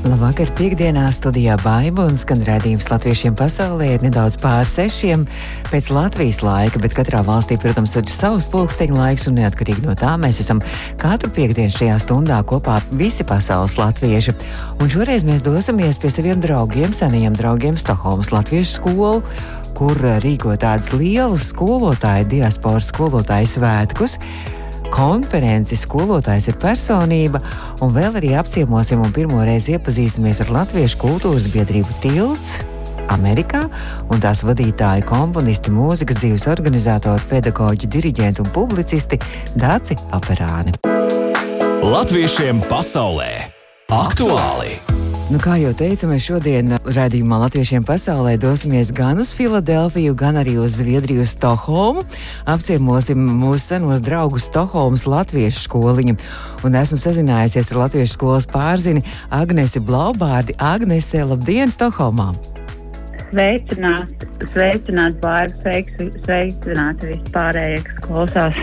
Labvakar, piekdienā studijā Baiba un skan redzējums latviešiem pasaulē ir nedaudz pār sešiem pēc Latvijas laika, bet katrā valstī, protams, ir savs pulksteņa laiks un neatkarīgi no tā mēs esam katru piekdienu šajā stundā kopā visi pasaules latvieši. Un šoreiz mēs dosimies pie saviem draugiem, senajiem draugiem Stokholmas Latviešu skolu, kur rīko tādus lielus skolotāju diasporas skolotāju svētkus konferenci skolotājs ir personība, un vēl arī apciemosim un pirmoreiz iepazīsimies ar Latviešu kultūras biedrību Tilts. Amerikā, un tās vadītāji, komponisti, mūzikas dzīves organizatori, pedagoģi, diriģenti un publicisti Dāci Aperāni. Latviešiem pasaulē aktuāli! Nu, kā jau teicu, mēs šodien raidījumā Latviešiem pasaulē dosimies gan uz Filadelfiju, gan arī uz Zviedriju, Stokholmu. Apciemosim mūsu senos draugus Stokholmas Latviešu skoliņu. Un esmu sazinājusies ar Latviešu skolas pārzini Agnesi Blaubārdi. Agnese, labdien, Stokholmā! Sveicināt, sveicināt, bērnu, sveicināt vispārējie, kas klausās.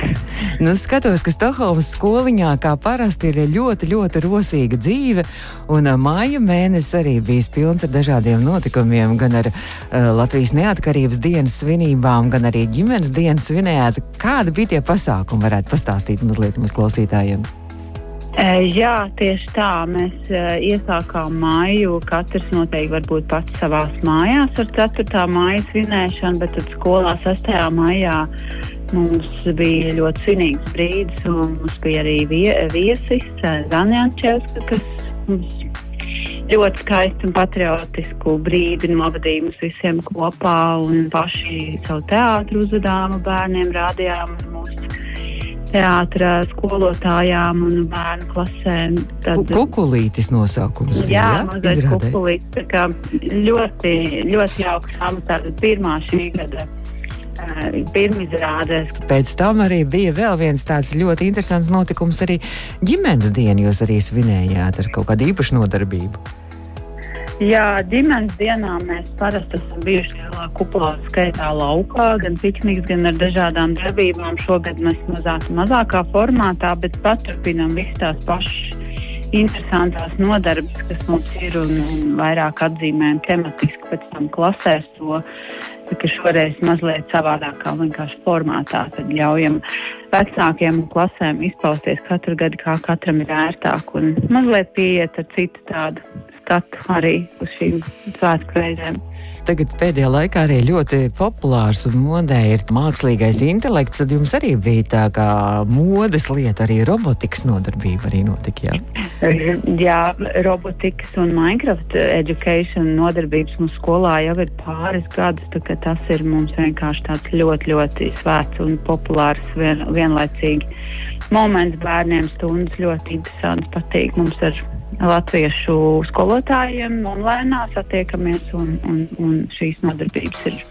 Nu, skatos, ka Stokholmas skoliņā kā parasti ir ļoti, ļoti rosīga dzīve, un māja mēnesis arī bijis pilns ar dažādiem notikumiem, gan ar uh, Latvijas neatkarības dienas svinībām, gan arī ģimenes dienas svinējāt. Kādi bija tie pasākumi, varētu pastāstīt mazliet mums klausītājiem? Jā, tieši tā. Mēs iesākām māju. Katrs noteikti varbūt pats savā mājās ar 4. māju svinēšanu, bet tad skolā 6. maijā mums bija ļoti svinīgs brīdis. Mums bija arī vie, viesis Zanjančevska, kas mums ļoti skaistu un patriotisku brīdi novadīja mums visiem kopā un paši savu teātru uzvedām bērniem, rādījām mūsu teātras skolotājām un bērnu klasēm. Tad, kukulītis nosaukums bija. Jā, ja? mazais kukulītis. Tā kā ļoti, ļoti jauks amatā. Pirmā šī gada. Pirmizrādēs. Pēc tam arī bija vēl viens tāds ļoti interesants notikums, arī ģimenes dienu jūs arī svinējāt ar kaut kādu īpašu nodarbību. Jā, ģimenes dienā mēs parasti esam bijuši lielā kupolā skaitā laukā, gan pikniks, gan ar dažādām darbībām. Šogad mēs mazāk, mazākā formātā, bet paturpinām visas tās pašas interesantās nodarbes, kas mums ir un, un vairāk atzīmējam tematiski pēc tam klasēs to, ka šoreiz mazliet savādākā vienkārši formātā. Tad ļaujam vecākiem un klasēm izpausties katru gadu, kā katram ir ērtāk un mazliet pieiet ar citu tādu skatu arī uz šīm svētku reizēm. Tagad pēdējā laikā arī ļoti populārs un modē ir mākslīgais intelekts. Tad jums arī bija tā kā modes lieta, arī robotikas nodarbība arī notika. Jā, jā robotikas un Minecraft education nodarbības mums skolā jau ir pāris gadus. Tas ir mums vienkārši tāds ļoti, ļoti svēts un populārs vien, vienlaicīgi moments bērniem. Stundas ļoti interesants, patīk mums ar latviešu skolotājiem online satiekamies, un, un, un šīs nodarbības ir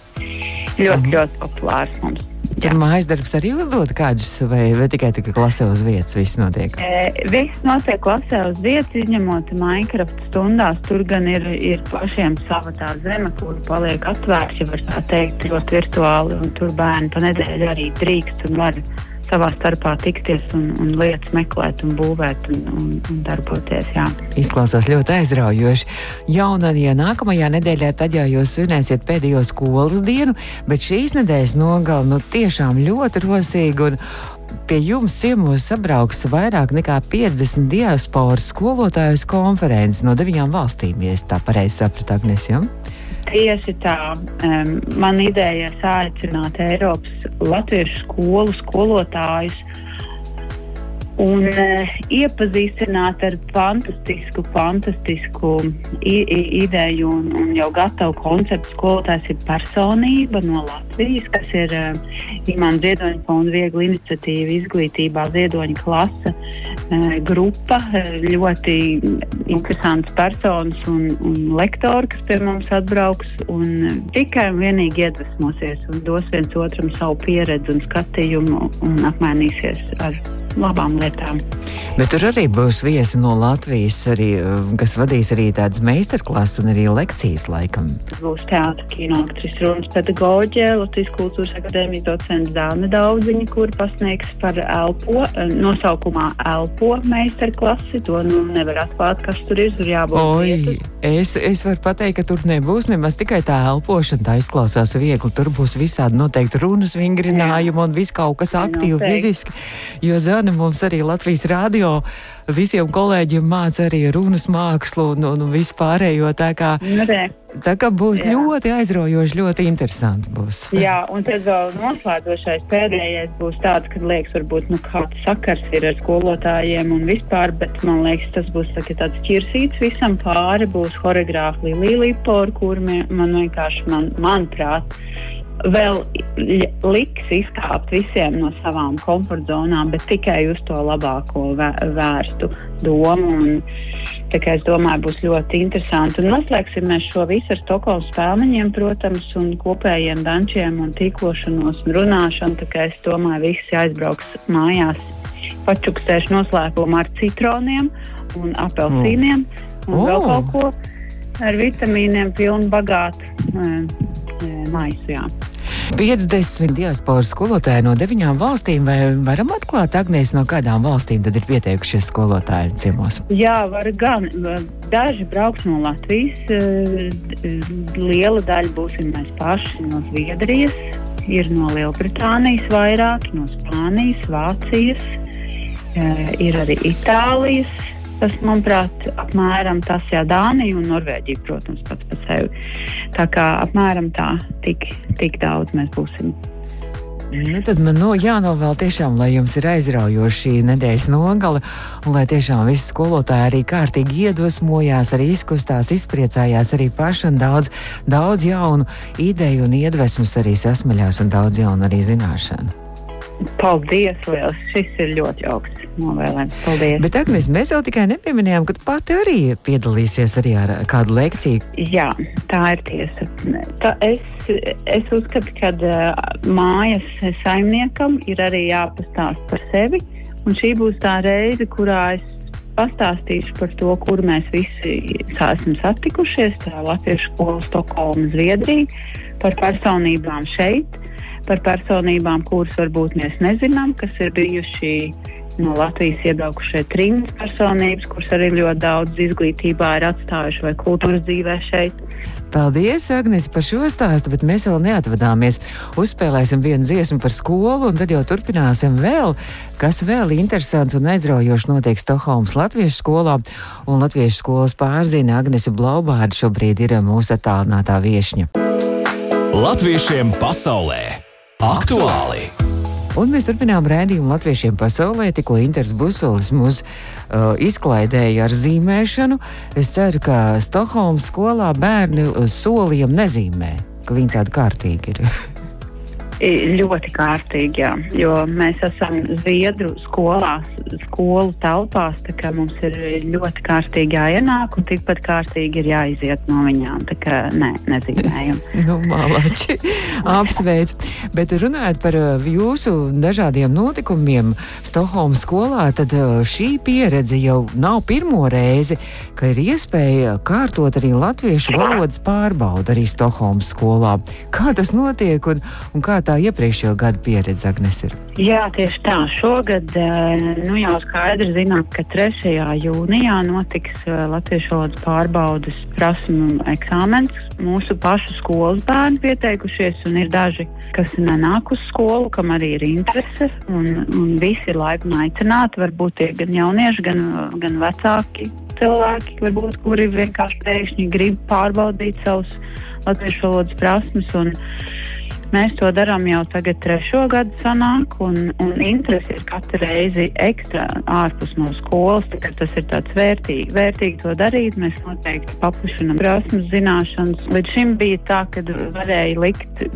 ļoti, mhm. ļoti populāras mums. Tur mājas darbs arī uzdod kādus, vai, vai tikai tikai klasē uz vietas viss notiek? E, viss notiek klasē uz vietas, izņemot Minecraft stundās. Tur gan ir, ir pašiem sava tā zeme, kur paliek atvērta, ja var tā teikt, ļoti virtuāli, un tur bērni pa nedēļu arī drīkst un var savā starpā tikties un, un lietas meklēt un būvēt un, un, un darboties. Jā. Izklausās ļoti aizraujoši. Jaunajā nākamajā nedēļā tad jau jūs svinēsiet pēdējo skolas dienu, bet šīs nedēļas nogala nu, tiešām ļoti rosīga. Pie jums ciemos sabrauks vairāk nekā 50 diasporas skolotājas konferences no deviņām valstīm, ja tā pareizi sapratu, Agnes. Ja? Tieši tā. Um, man ideja ir aicināt Eiropas latviešu skolu skolotājus un uh, iepazīstināt ar fantastisku, fantastisku ideju un, un jau gatavu konceptu. Skolotājs ir personība no Latvijas, kas ir uh, Imants Ziedoņa fonda viegla iniciatīva izglītībā Ziedoņa klasa grupa. Ļoti interesants personas un, un lektori, kas pie mums atbrauks un tikai un vienīgi iedvesmosies un dos viens otram savu pieredzi un skatījumu un apmainīsies ar labām lietām. Bet tur arī būs viesi no Latvijas, arī, kas vadīs arī tādas meistarklases un arī lekcijas laikam. Būs teātris, kino aktris, runas pedagoģija, Latvijas kultūras akadēmijas docents Dāna Daudziņa, kur pasniegs par elpo, nosaukumā elpo meistarklasi. To nu nevar atklāt, kas tur ir, tur jābūt. Oi, es, es varu pateikt, ka tur nebūs nemaz tikai tā elpošana, tā izklausās viegli. Tur būs visādi noteikti runas vingrinājumi un viss kaut kas aktīvi fiziski. Jo Zana mums arī Latvijas rādio visiem kolēģiem māca arī runas mākslu un, un, un vispārējo. Tā kā, tā kā būs Jā. ļoti aizraujoši, ļoti interesanti būs. Jā, un tad vēl noslēdzošais pēdējais būs tāds, ka liekas, varbūt nu, kāds sakars ir ar skolotājiem un vispār, bet man liekas, tas būs tā, tāds ķirsīts visam pāri, būs horeogrāfa Līlija Lipora, kur man vienkārši, man, manuprāt, vēl liks izkāpt visiem no savām komfortzonām, bet tikai uz to labāko vērstu domu. Un, es domāju, būs ļoti interesanti. Un noslēgsim šo visu ar Stokholmas spēliņiem, protams, un kopējiem dančiem un tīklošanos un runāšanu. Es domāju, visi aizbrauks mājās, pačukstēšu noslēpumu ar citroniem un apelsīniem mm. un oh. vēl kaut ko ar vitamīniem pilnu bagātu. Maisu, jā. 50 diasporas skolotāji no deviņām valstīm. Vai varam atklāt, Agnēs, no kādām valstīm tad ir pieteikušies skolotāji ciemos? Jā, var gan. Daži brauks no Latvijas, liela daļa būsim mēs paši no Zviedrijas, ir no Lielbritānijas vairāk, no Spānijas, Vācijas, ir arī Itālijas Tas, manuprāt, apmēram tas jau Dānija un Norvēģija, protams, pats par sevi. Tā kā apmēram tā, tik, tik daudz mēs būsim. Nu, tad man no, jānovēl tiešām, lai jums ir aizraujoša šī nedēļas nogale, un lai tiešām visi skolotāji arī kārtīgi iedvesmojās, arī izkustās, izpriecājās arī paši un daudz, daudz jaunu ideju un iedvesmas arī sasmaļās un daudz jaunu arī zināšanu. Paldies, liels! Šis ir ļoti jauks novēlējums. Paldies! Bet, Agnes, mēs jau tikai nepieminējām, ka pati arī piedalīsies arī ar kādu lekciju. Jā, tā ir tiesa. Tā es, es uzskatu, ka uh, mājas saimniekam ir arī jāpastāst par sevi, un šī būs tā reize, kurā es pastāstīšu par to, kur mēs visi esam satikušies. Tā ir Latviešu skola Stokholma, Zviedrija, par personībām šeit, par personībām, kuras varbūt mēs nezinām, kas ir bijuši no Latvijas iebraukušie trījus personības, kuras arī ļoti daudz izglītībā ir atstājuši vai kultūras dzīvē šeit. Paldies, Agnēs, par šo stāstu, bet mēs vēl neatvadāmies. Uzspēlēsim vienu dziesmu par skolu, un tad jau turpināsim vēl, kas vēl interesants un aizraujoši notiek Stokholmas Latviešu skolā. Un Latviešu skolas pārzina Agnese Blaubārda šobrīd ir mūsu attālinātā viešņa. Latviešiem pasaulē aktuāli! Un mēs turpinām rādījumu latviešiem pasaulē. Tikko Inters Busulis mūs uh, izklaidēja ar zīmēšanu. Es ceru, ka Stokholmas skolā bērni solījumi nezīmē, ka viņi tādi kārtīgi ir. Ļoti kārtīgi, jā, jo mēs esam Zviedru skolās, skolu telpās, mums ir ļoti kārtīgi jāienāk un tikpat kārtīgi ir jāiziet no viņām. Tā kā nē, nezīmējam. nu, malači, apsveic. Bet runājot par uh, jūsu dažādiem notikumiem Stokholmas skolā, tad uh, šī pieredze jau nav pirmo reizi, ka ir iespēja kārtot arī latviešu valodas pārbaudu arī Stokholmas skolā. Kā tas notiek un, un kā tā iepriekšējo gadu pieredze, Agnes, ir? Jā, tieši tā. Šogad eh, nu, jau skaidri zinām, ka 3. jūnijā notiks eh, Latviešu valodas pārbaudas prasmu eksāmens. Mūsu pašu skolas bērni pieteikušies, un ir daži, kas nenāk uz skolu, kam arī ir interese. Un, un visi ir laipni aicināti. Varbūt tie gan jaunieši, gan, gan vecāki cilvēki, varbūt, kuri vienkārši pēkšņi grib pārbaudīt savus latviešu valodas prasmes. Un, Mēs to darām jau tagad trešo gadu sanāk, un, un interesi ir katru reizi ekstra ārpus no skolas, tā tas ir tāds vērtīgi. Vērtīgi to darīt, mēs noteikti paplašinam prasmes zināšanas. Līdz šim bija tā, ka varēja likt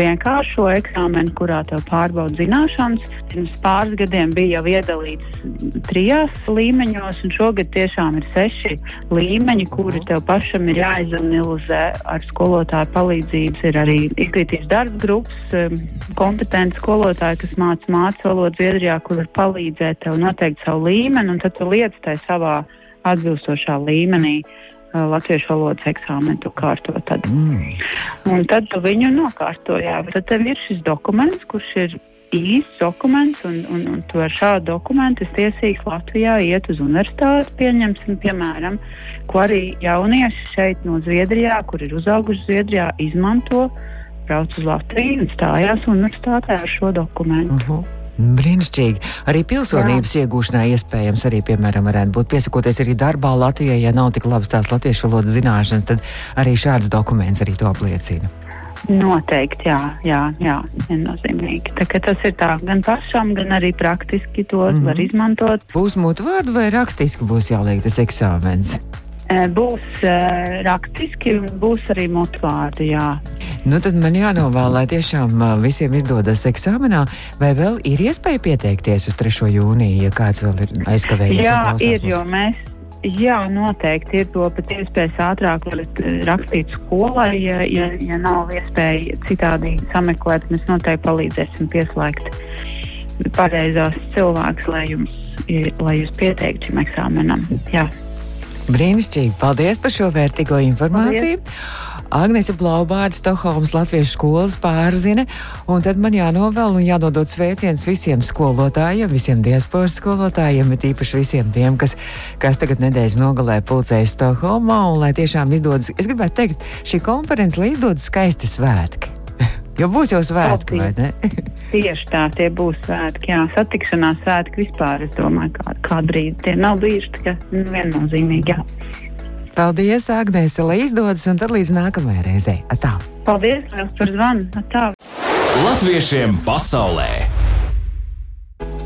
vienkāršo eksāmenu, kurā tev pārbauda zināšanas. Pirms pāris gadiem bija jau iedalīts trijās līmeņos, un šogad tiešām ir seši līmeņi, kuri tev pašam ir jāizanalizē ar skolotāju palīdzību. Ir arī izglītības darba grupas, um, kompetenti skolotāji, kas māca mācu valodu Zviedrijā, kur var palīdzēt tev noteikt savu līmeni, un tad tu liec tai savā atbilstošā līmenī. Uh, latviešu valodas eksāmenu kārtot. Tad. Mm. Un tad tu viņu nokārto. Jā. Tad tev ir šis dokuments, kurš ir īsts dokuments, un, un, un tu ar šādu dokumentu esi tiesīgs Latvijā iet uz universitāti, pieņemsim, piemēram, ko arī jaunieši šeit no Zviedrijā, kur ir uzauguši Zviedrijā, izmanto, brauc uz Latviju un stājās universitātē ar šo dokumentu. Uh -huh. Brīnišķīgi. Arī pilsonības Jā. iegūšanai iespējams arī, piemēram, varētu būt piesakoties arī darbā Latvijai, ja nav tik labas tās latviešu valodas zināšanas, tad arī šāds dokuments arī to apliecina. Noteikti, jā, jā, jā viennozīmīgi. Tas ir tā, gan pašam, gan arī praktiski to mm -hmm. var izmantot. Būs mūtu vārdu vai rakstiski būs jāliek tas eksāmens? Būs uh, rakstiski un būs arī mutvārdi, jā. Nu, tad man jānovēl, lai tiešām visiem izdodas eksāmenā, vai vēl ir iespēja pieteikties uz 3. jūniju, ja kāds vēl ir aizkavējies. Jā, ir, jo mēs. Jā, noteikti ir to pēc iespējas ātrāk rakstīt skolai, ja, ja, ja nav iespēja citādi sameklēt. Mēs noteikti palīdzēsim pieslēgt pareizās cilvēkus, lai jums, lai jūs pieteiktu šim eksāmenam. Jā. Brīnišķīgi! Paldies par šo vērtīgo informāciju! Paldies. Agnese Blaubārda, Stokholmas Latviešu skolas pārzine, un tad man jānovēl un jādodot sveiciens visiem skolotājiem, visiem diasporas skolotājiem, bet īpaši visiem tiem, kas, kas tagad nedēļas nogalē pulcējas Stokholmā, un lai tiešām izdodas, es gribētu teikt, šī konference, lai izdodas skaisti svētki. Jo būs jau svētki, vai ne? Tieši tā, tie būs svētki. Jā, satikšanās svētki vispār, es domāju, kā, kādu brīdi tie nav bijuši tikai nu, viennozīmīgi. Jā. Paldies, Agnēs, lai izdodas, un tad līdz nākamajai reizei. Atā. Paldies par zvanu! Atā. Latviešiem pasaulē!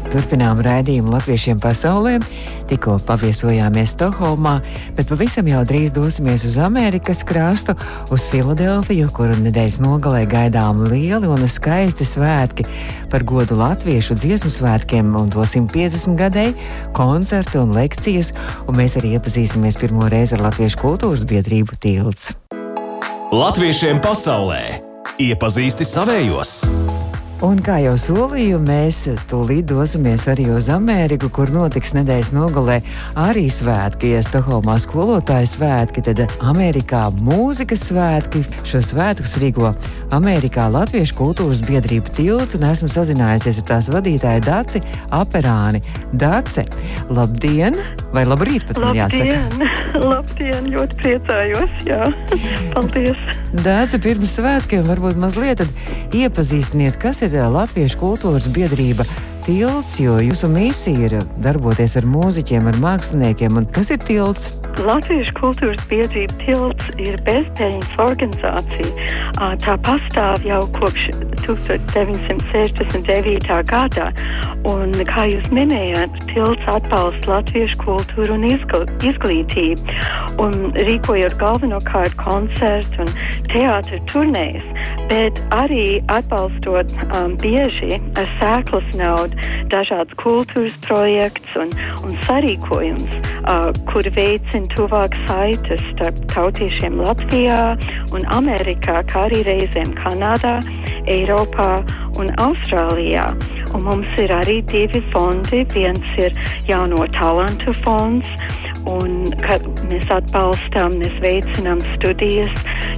Turpinām raidījumu latviešiem pasaulē. Tikko paviesojāmies Stokholmā, bet pavisam jau drīz dosimies uz Amerikas krastu, uz Filadelfiju, kur nedēļas nogalē gaidām lieli un skaisti svētki par godu latviešu dziesmu svētkiem un to 150 gadēju, koncertu un lekcijas, un mēs arī iepazīsimies pirmo reizi ar Latviešu kultūras biedrību tilts. Latviešiem pasaulē iepazīsti savējos! Un kā jau solīju, mēs tūlīt dosimies arī uz Ameriku, kur notiks nedēļas nogalē arī svētki. Ja Stokholmā skolotāja svētki, tad Amerikā mūzikas svētki. Šo svētkus rīko Amerikā Latviešu kultūras biedrība tilts, un esmu sazinājusies ar tās vadītāju Daci Aperāni. Dace, labdien! Vai labrīt pat man jāsaka? Labdien, ļoti priecājos, jā. Paldies! Dace, pirms svētkiem varbūt mazliet iepazīstiniet, kas ir Latviešu kultūras biedrība tilts, jo jūsu misija ir darboties ar mūziķiem, ar māksliniekiem. Un kas ir tilts? Latviešu kultūras biedrība tilts ir bezpējas organizācija. Tā pastāv jau kopš 1969. gadā. Un, kā jūs minējāt, tilts atbalsta latviešu kultūru un izglītību. Un rīkojot galvenokārt koncertu un teātru turnēs, bet arī atbalstot um, bieži ar sēklas naudu dažādas kultūras projekts un, un sarīkojums, uh, kur veicina tuvāk saites starp tautiešiem Latvijā un Amerikā, kā arī reizēm Kanādā, Eiropā un Austrālijā. Un mums ir arī divi fondi. Viens ir jauno talantu fonds, un mēs atbalstām, mēs veicinām studijas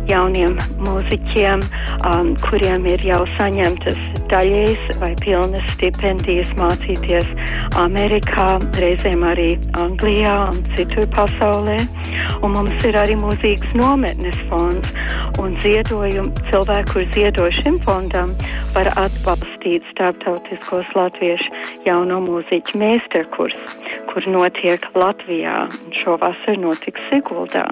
jauniem mūziķiem, um, kuriem ir jau saņemtas daļējas vai pilnas stipendijas mācīties Amerikā, reizēm arī Anglijā un citur pasaulē. Un mums ir arī mūzikas nometnes fonds un ziedojumu cilvēku, kur ziedo šim fondam, var atbalstīt starptautiskos latviešu jauno mūziķu meistarkursus, kur notiek Latvijā un šovasar notiks Siguldā.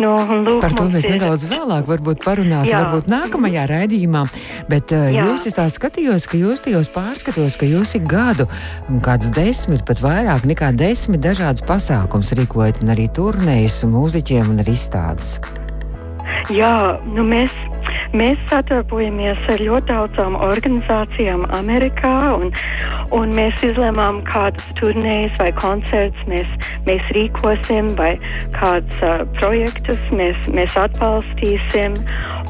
Nu, lūk, Par to mēs ir... nedaudz vēlāk parunāsim, Jā. varbūt nākamajā raidījumā. Bet uh, Jā. jūs tā skatījos, ka jūs tajos pārskatos, ka jūs ik gadu kāds desmit, pat vairāk nekā desmit dažādas pasākums rīkojat un arī turnējas mūziķiem un arī izstādes. Jā, nu mēs Mēs sadarbojamies ar ļoti daudzām organizācijām Amerikā, un, un mēs izlēmām, kādas turnējas vai koncerts mēs, mēs rīkosim, vai kādus uh, projektus mēs, mēs atbalstīsim.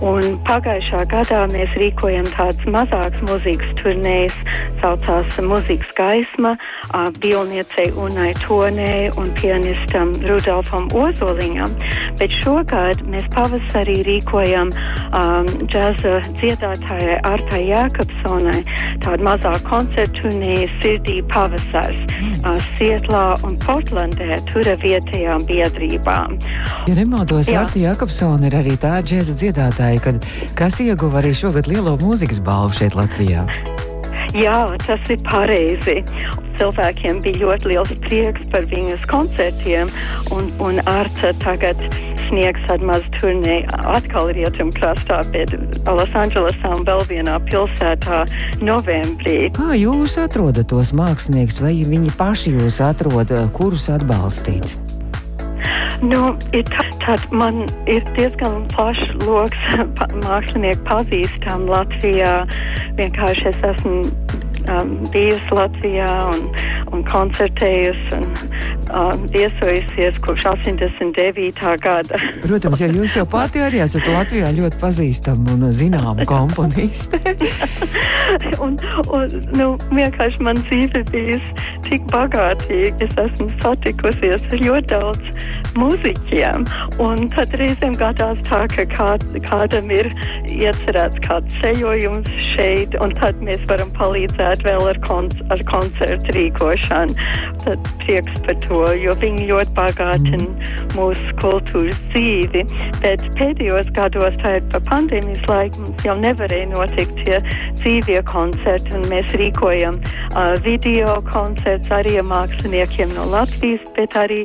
Un pagājušā gadā mēs rīkojam tādas mazākas mūzikas turnējas, saucās Mūzikas gaisma, bilniecei Unai Tonei un pianistam Rudolfam Ozoliņam. Bet šogad mēs pavasarī rīkojam um, džaza dziedātājai Artai Jākapsonai tādu mazāku koncertu turnēju sirdī pavasars uh, Sietlā un Portlandē, tur vietējām biedrībām. Ja nemaldos, Arta Jākapsona ir arī tā džēza dziedātāja, kad, kas ieguva arī šogad lielo mūzikas balvu šeit Latvijā. Jā, tas ir pareizi. Cilvēkiem bija ļoti liels prieks par viņas koncertiem, un, un Arta tagad sniegs tādu mazu turnēju atkal rietumkrastā, bet Losandželosā un vēl vienā pilsētā novembrī. Kā jūs atrodat tos māksliniekus, vai viņi paši jūs atrod, kurus atbalstīt? Nu, ir tā, tad man ir diezgan plašs lokus mākslinieku pazīstam Latvijā. Vienkārši es esmu um, bijusi Latvijā un, un koncertējusi un um, viesojusies kopš 89. gada. Protams, ja jūs jau pati arī esat Latvijā ļoti pazīstama un zināma komponiste. un, un, nu, vienkārši man dzīve bijusi tik bagātīga. Es esmu satikusies ar ļoti daudz mūziķiem. Un tad reizēm gadās tā, ka kād, kādam ir iecerēts kāds ceļojums šeit, un tad mēs varam palīdzēt vēl ar, konc ar koncertu rīkošanu. Tad prieks par to, jo viņi ļoti bagātina mūsu kultūras dzīvi. Bet pēdējos gados, tā ir pa pandēmijas laiku, mums jau nevarēja notikt tie dzīvie koncerti, un mēs rīkojam uh, video koncerts arī ar māksliniekiem no Latvijas, bet arī,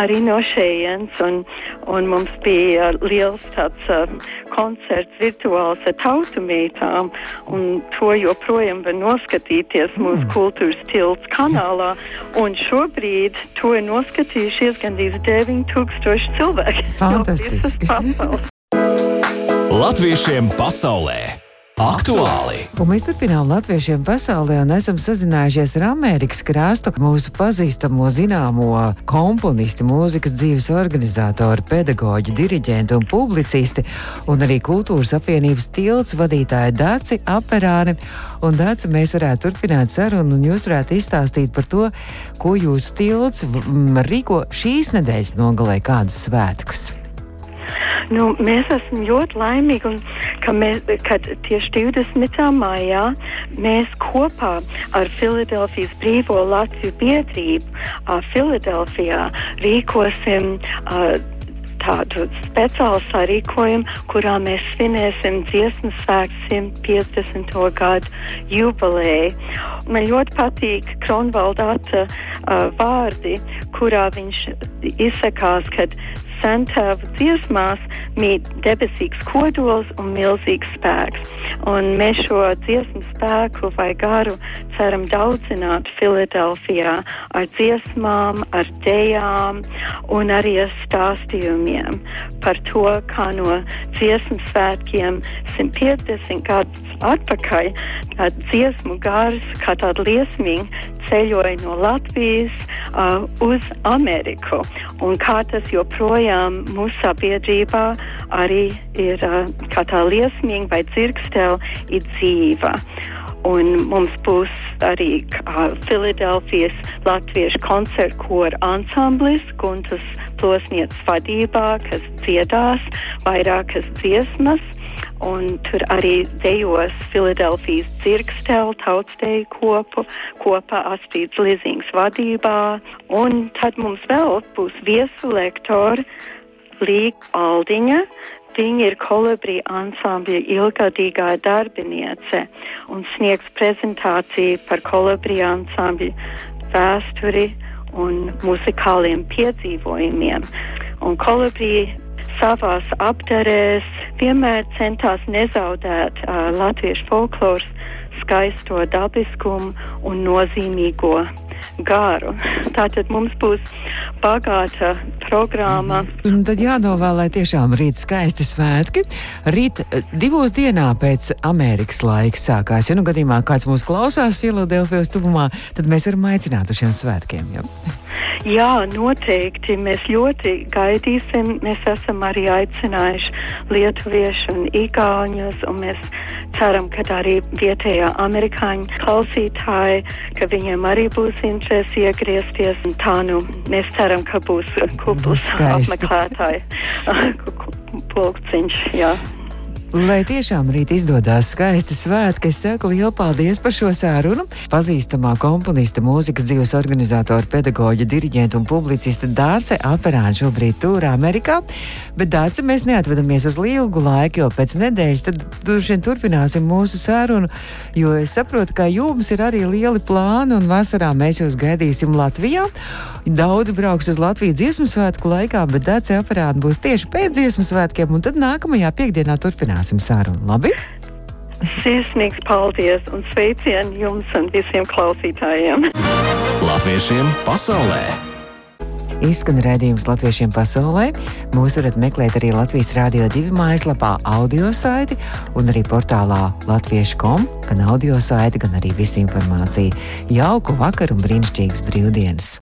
arī no šejienes. Un, un mums bija liels tāds uh, koncerts virtuāls ar tautumītām, un to joprojām var noskatīties mm. mūsu kultūras tilts kanālā. Un šobrīd to ir noskatījušies gandrīz 9000 cilvēki. Fantastiski! Latviešiem pasaulē! Aktuāli! Un mēs turpinām latviešiem pasaulē un esam sazinājušies ar Amerikas krāstu mūsu pazīstamo zināmo komponisti, mūzikas dzīves organizatoru, pedagoģi, diriģenti un publicisti, un arī kultūras apvienības tilts vadītāju Daci Aperāni. Un Daci mēs varētu turpināt sarunu, un jūs varētu izstāstīt par to, ko jūsu tilts rīko šīs nedēļas nogalē kādus svētkus. Nu, mēs esam ļoti laimīgi, un, ka mēs, kad tieši 20. maijā mēs kopā ar Filadelfijas brīvo Latviju biedrību Filadelfijā rīkosim uh, tādu speciālu sarīkojumu, kurā mēs svinēsim dziesmu svētku 150. gadu jubileju. Man ļoti patīk Kronvalda uh, vārdi, kurā viņš izsakās, ka centāvu dziesmās mīt debesīgs kodols un milzīgs spēks. Un mēs šo dziesmu spēku vai garu ceram daudzināt Filadelfijā ar dziesmām, ar dejām un arī ar stāstījumiem par to, kā no dziesmu svētkiem 150 gadus atpakaļ dziesmu gars, kā tāda liesmīga ceļoja no Latvijas uh, uz Ameriku. Un kā tas joprojām mūsu sabiedrībā arī ir uh, kā tā liesmīga vai dzirkstela ir dzīva. Un mums būs arī uh, Filadelfijas Latviešu koncertu kora ansamblis, Guntas Plosnieces vadībā, kas dziedās vairākas dziesmas. Un tur arī dejos Filadelfijas dzirkstēlu tautsteju kopu kopā Astrīds Lizīngas vadībā. Un tad mums vēl būs viesu lektori Līga Aldiņa, Viņa ir kolibrija ansambļa ilgadīgā darbiniece un sniegs prezentāciju par kolibrija ansambļa vēsturi un muzikāliem piedzīvojumiem. Un kolibrija savās apdarēs vienmēr centās nezaudēt uh, latviešu folkloras skaisto dabiskumu un nozīmīgo garu. Tātad mums būs bagāta programma. Un tad jānovēlē tiešām rīt skaisti svētki. Rīt eh, divos dienā pēc Amerikas laika sākās. Ja nu gadījumā kāds mūs klausās Filadelfijas tuvumā, tad mēs varam aicināt uz šiem svētkiem. Ja? Jā, noteikti. Mēs ļoti gaidīsim. Mēs esam arī aicinājuši lietuviešus un igauņus, un mēs ceram, ka arī vietējā amerikāņu klausītāji, ka viņiem arī būs interesi iegriezties. Tā nu, mēs ceram, ka būs kupls apmeklētāji pulkciņš. Jā. Lai tiešām rīt izdodas skaisti svētki, es saku lielu paldies par šo sārunu. Pazīstamā komponista, mūzikas dzīves organizatora, pedagoģa, diriģenta un publicista Dāce Aperāna šobrīd tur Amerikā. Bet Dāce mēs neatvedamies uz ilgu laiku, jo pēc nedēļas tad droši vien turpināsim mūsu sārunu, jo es saprotu, ka jums ir arī lieli plāni un vasarā mēs jūs gaidīsim Latvijā. Daudz brauks uz Latviju dziesmu svētku laikā, bet Dāce Aperāna būs tieši pēc dziesmu svētkiem un tad nākamajā piekdienā turpināsim turpināsim sarunu. Labi? Sirsnīgs paldies un sveicienu jums un visiem klausītājiem! Latviešiem pasaulē! Izskan redzējums latviešiem pasaulē. Mūs varat meklēt arī Latvijas Rādio 2 mājaslapā, audio saiti un arī portālā latviešu.com, gan audio saiti, gan arī visa informācija. Jauku vakaru un brīnišķīgas brīvdienas!